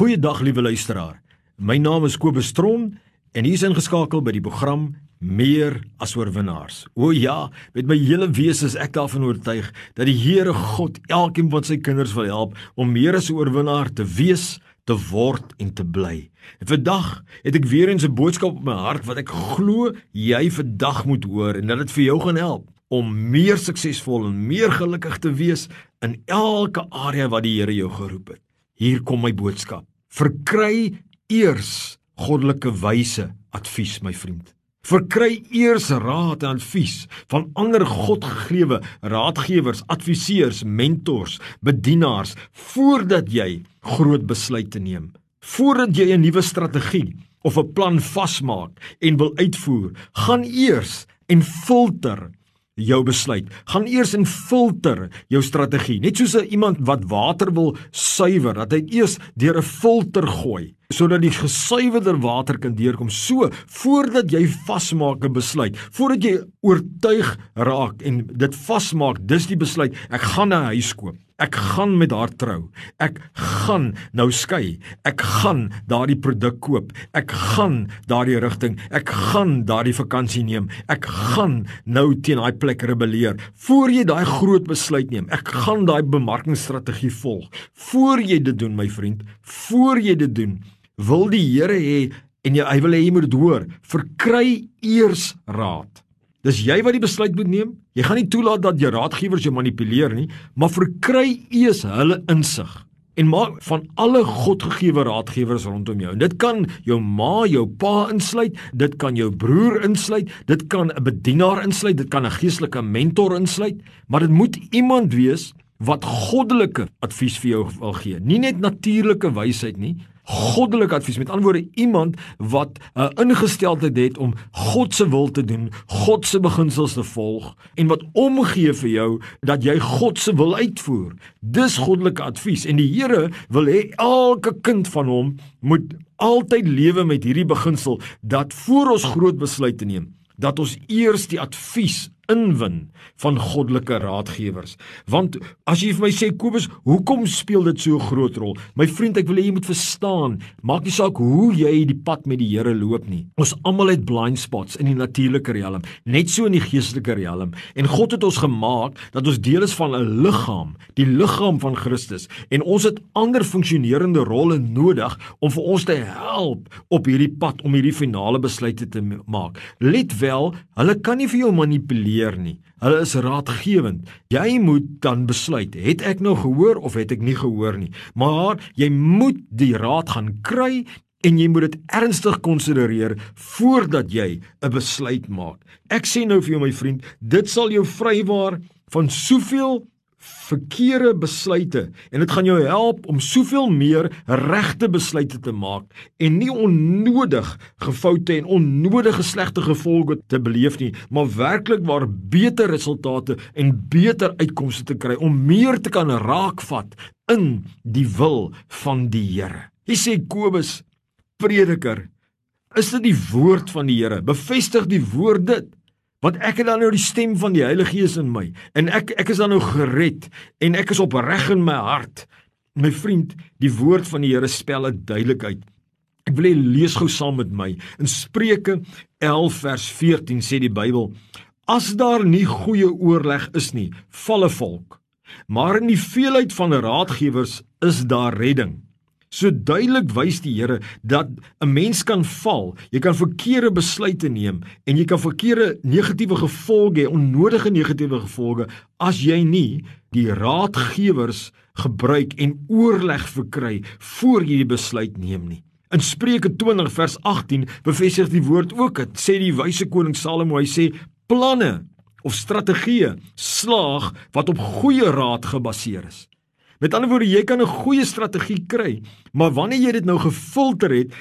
Goeiedag liewe luisteraar. My naam is Kobus Tron en hier is ingeskakel by die program Meer as oorwinnaars. O ja, met my hele wese is ek daarvan oortuig dat die Here God elkeen van sy kinders wil help om meer as 'n oorwinnaar te wees, te word en te bly. En vandag het ek weer eens 'n boodskap op my hart wat ek glo jy vandag moet hoor en dat dit vir jou gaan help om meer suksesvol en meer gelukkig te wees in elke area wat die Here jou geroep het. Hier kom my boodskap. Verkry eers goddelike wyse advies, my vriend. Verkry eers raad en advies van ander godgegrewe raadgewers, adviseurs, mentors, bedienaars voordat jy groot besluite neem. Voordat jy 'n nuwe strategie of 'n plan vasmaak en wil uitvoer, gaan eers en filter jou besluit. Gaan eers en filter jou strategie. Net soos iemand wat water wil suiwer, dat hy eers deur 'n filter gooi sodat die gesuiwerde water kan deurkom. So, voordat jy vasmaak 'n besluit, voordat jy oortuig raak en dit vasmaak, dis die besluit, ek gaan 'n huis koop. Ek gaan met haar trou. Ek gaan nou skei. Ek gaan daardie produk koop. Ek gaan daardie rigting. Ek gaan daardie vakansie neem. Ek gaan nou teen daai plek rebelleer. Voor jy daai groot besluit neem, ek gaan daai bemarkingsstrategie volg. Voor jy dit doen, my vriend, voor jy dit doen, wil die Here hê en jy, hy wil hê jy moet dit hoor. Verkry eers raad. Dis jy wat die besluit moet neem. Jy gaan nie toelaat dat jou raadgewers jou manipuleer nie, maar verkry eers hulle insig en maak van alle godgegewe raadgewers rondom jou. En dit kan jou ma, jou pa insluit, dit kan jou broer insluit, dit kan 'n bedienaar insluit, dit kan 'n geestelike mentor insluit, maar dit moet iemand wees wat goddelike advies vir jou wil gee. Nie net natuurlike wysheid nie, goddelike advies. Met ander woorde, iemand wat 'n uh, ingesteldheid het om God se wil te doen, God se beginsels te volg en wat omgee vir jou dat jy God se wil uitvoer. Dis goddelike advies en die Here wil hê elke kind van hom moet altyd lewe met hierdie beginsel dat voor ons groot besluite neem, dat ons eers die advies inwin van goddelike raadgewers. Want as jy vir my sê Kobus, hoekom speel dit so 'n groot rol? My vriend, ek wil hê jy moet verstaan, maak nie saak hoe jy die pad met die Here loop nie. Ons almal het blind spots in die natuurlike riem, net so in die geestelike riem. En God het ons gemaak dat ons deel is van 'n liggaam, die liggaam van Christus, en ons het ander funksionerende rolle nodig om vir ons te help op hierdie pad om hierdie finale besluite te maak. Let wel, hulle kan nie vir jou manipuleer beheer nie. Hulle is raadgewend. Jy moet dan besluit, het ek nou gehoor of het ek nie gehoor nie. Maar jy moet die raad gaan kry en jy moet dit ernstig konsidereer voordat jy 'n besluit maak. Ek sê nou vir jou my vriend, dit sal jou vrywaar van soveel verkeerde besluite en dit gaan jou help om soveel meer regte besluite te maak en nie onnodig gefoute en onnodige slegte gevolge te beleef nie, maar werklik waar beter resultate en beter uitkomste te kry om meer te kan raakvat in die wil van die Here. Hy sê Kobus prediker, is dit die woord van die Here? Bevestig die woord dit want ek het dan nou die stem van die Heilige Gees in my en ek ek is dan nou gered en ek is opreg in my hart. My vriend, die woord van die Here spel dit duidelik uit. Ek wil hê lees gou saam met my. In Spreuke 11 vers 14 sê die Bybel: As daar nie goeie oorleg is nie, val 'n volk. Maar in die veelheid van raadgewers is daar redding. So duidelik wys die Here dat 'n mens kan val, jy kan verkeerde besluite neem en jy kan verkeerde negatiewe gevolge hê, onnodige negatiewe gevolge as jy nie die raadgewers gebruik en oorleg verkry voor jy die besluit neem nie. In Spreuke 20 vers 18 bevestig die woord ook dit sê die wyse koning Salomo hy sê planne of strategieë slaag wat op goeie raad gebaseer is. Met ander woorde, jy kan 'n goeie strategie kry, maar wanneer jy dit nou gefilter het,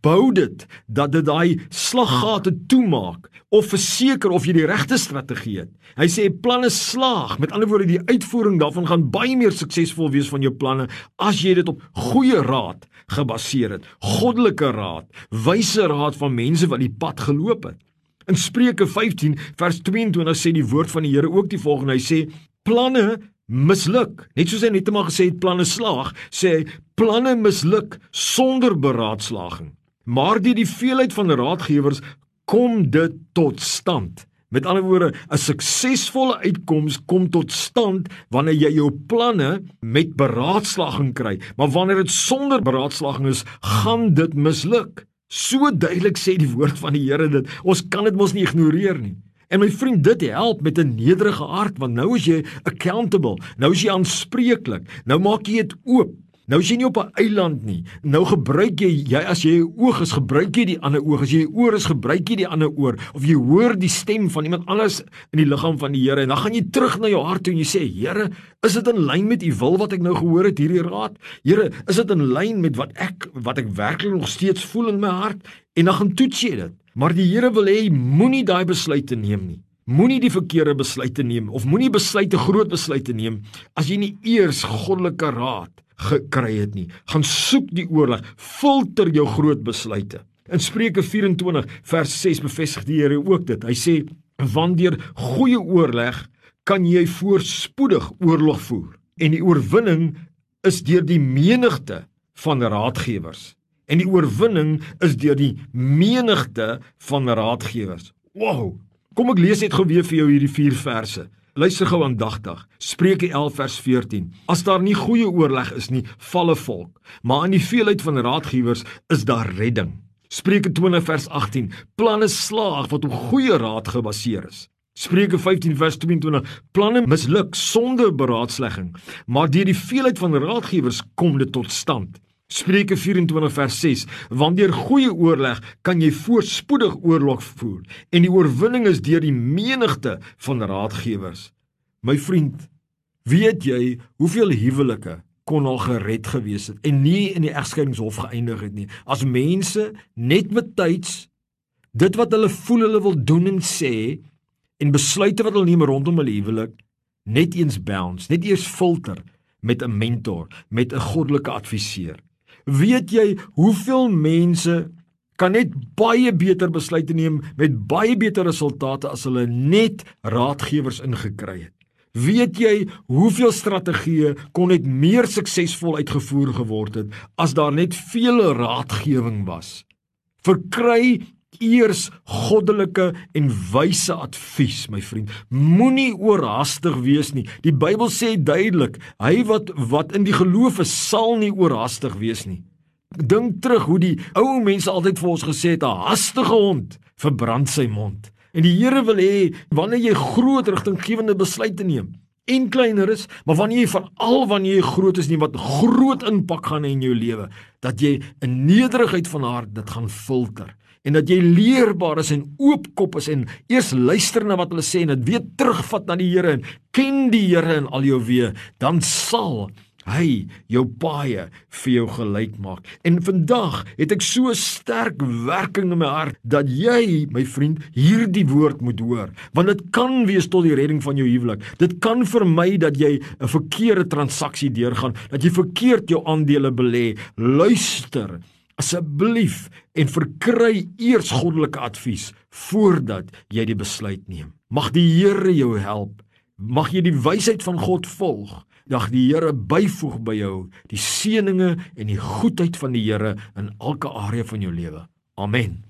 bou dit dat dit daai slaggate toemaak of verseker of jy die regte strategie het. Hy sê planne slaag. Met ander woorde, die uitvoering daarvan gaan baie meer suksesvol wees van jou planne as jy dit op goeie raad gebaseer het. Goddelike raad, wyse raad van mense wat die pad geloop het. In Spreuke 15 vers 22 sê die woord van die Here ook die volgende. Hy sê planne misluk. Net soos hy net eendag gesê het planne slaag, sê hy planne misluk sonder beraadslaging. Maar deur die veelheid van raadgewers kom dit tot stand. Met ander woorde, 'n suksesvolle uitkoms kom tot stand wanneer jy jou planne met beraadslaging kry. Maar wanneer dit sonder beraadslaging is, gaan dit misluk. So duidelik sê die woord van die Here dit. Ons kan dit mos nie ignoreer nie. En my vriend, dit help met 'n nederige hart want nou is jy accountable. Nou is jy aanspreeklik. Nou maak jy dit oop. Nou is jy nie op 'n eiland nie. Nou gebruik jy jy as jy 'n oog is, gebruik jy die ander oog. As jy 'n oor is, gebruik jy die ander oor. Of jy hoor die stem van iemand anders in die liggaam van die Here en dan gaan jy terug na jou hart toe en jy sê, Here, is dit in lyn met u wil wat ek nou gehoor het hierdie raad? Here, is dit in lyn met wat ek wat ek werklik nog steeds voel in my hart? En dan gaan toets jy dit. Maar die Here wil hê moenie daai besluite neem nie. Moenie die verkeerde besluite neem of moenie besluite groot besluite neem as jy nie eers goddelike raad gekry het nie. Gaan soek die oorleg, filter jou groot besluite. In Spreuke 24 vers 6 bevestig die Here ook dit. Hy sê: "Wanneer goeie oorleg kan jy voorspoedig oorlog voer en die oorwinning is deur die menigte van raadgewers." En die oorwinning is deur die menigte van raadgewers. Wow. Kom ek lees net gou weer vir jou hierdie vier verse. Luister gou aandagtig. Spreuke 11 vers 14. As daar nie goeie oorleg is nie, val 'n volk, maar in die veelheid van raadgewers is daar redding. Spreuke 20 vers 18. Planne slaag wat op goeie raad gebaseer is. Spreuke 15 vers 22. Planne misluk sonder beraadslagging, maar deur die veelheid van raadgewers kom dit tot stand. Spreuke 24 vers 6: Want deur goeie oorleg kan jy voorspoedig oorlog voer en die oorwinning is deur die menigte van raadgewers. My vriend, weet jy hoeveel huwelike kon al gered gewees het en nie in die egskeidingshof geëindig het nie as mense net met tyds dit wat hulle voel hulle wil doen en sê en besluite wat hulle neem rondom hulle huwelik net eens bounce, net eers filter met 'n mentor, met 'n goddelike adviseur. Weet jy hoeveel mense kan net baie beter besluite neem met baie beter resultate as hulle net raadgewers ingekry het? Weet jy hoeveel strategieë kon net meer suksesvol uitgevoer geword het as daar net vele raadgewing was? Verkry eers goddelike en wyse advies, my vriend. Moenie oorhaastig wees nie. Die Bybel sê duidelik, hy wat wat in die geloof is, sal nie oorhaastig wees nie. Dink terug hoe die ou mense altyd vir ons gesê het, 'n hastige hond verbrand sy mond. En die Here wil hê wanneer jy groot rigtinggewende besluite neem, en kleiner is, maar wanneer jy van al wanneer jy groot is nie wat groot impak gaan hê in jou lewe, dat jy 'n nederigheid van hart dit gaan filter en dat jy leerbaar is en oopkop is en eers luister na wat hulle sê en dit weer terugvat na die Here en ken die Here in al jou weë, dan sal hy jou paaie vir jou gelyk maak. En vandag het ek so sterk werking in my hart dat jy, my vriend, hierdie woord moet hoor, want dit kan wees tot die redding van jou huwelik. Dit kan vermy dat jy 'n verkeerde transaksie deurgaan, dat jy verkeerd jou aandele belê. Luister asseblief en verkry eers goddelike advies voordat jy die besluit neem. Mag die Here jou help. Mag jy die wysheid van God volg Dag die Here byvoeg by jou die seënings en die goedheid van die Here in elke area van jou lewe. Amen.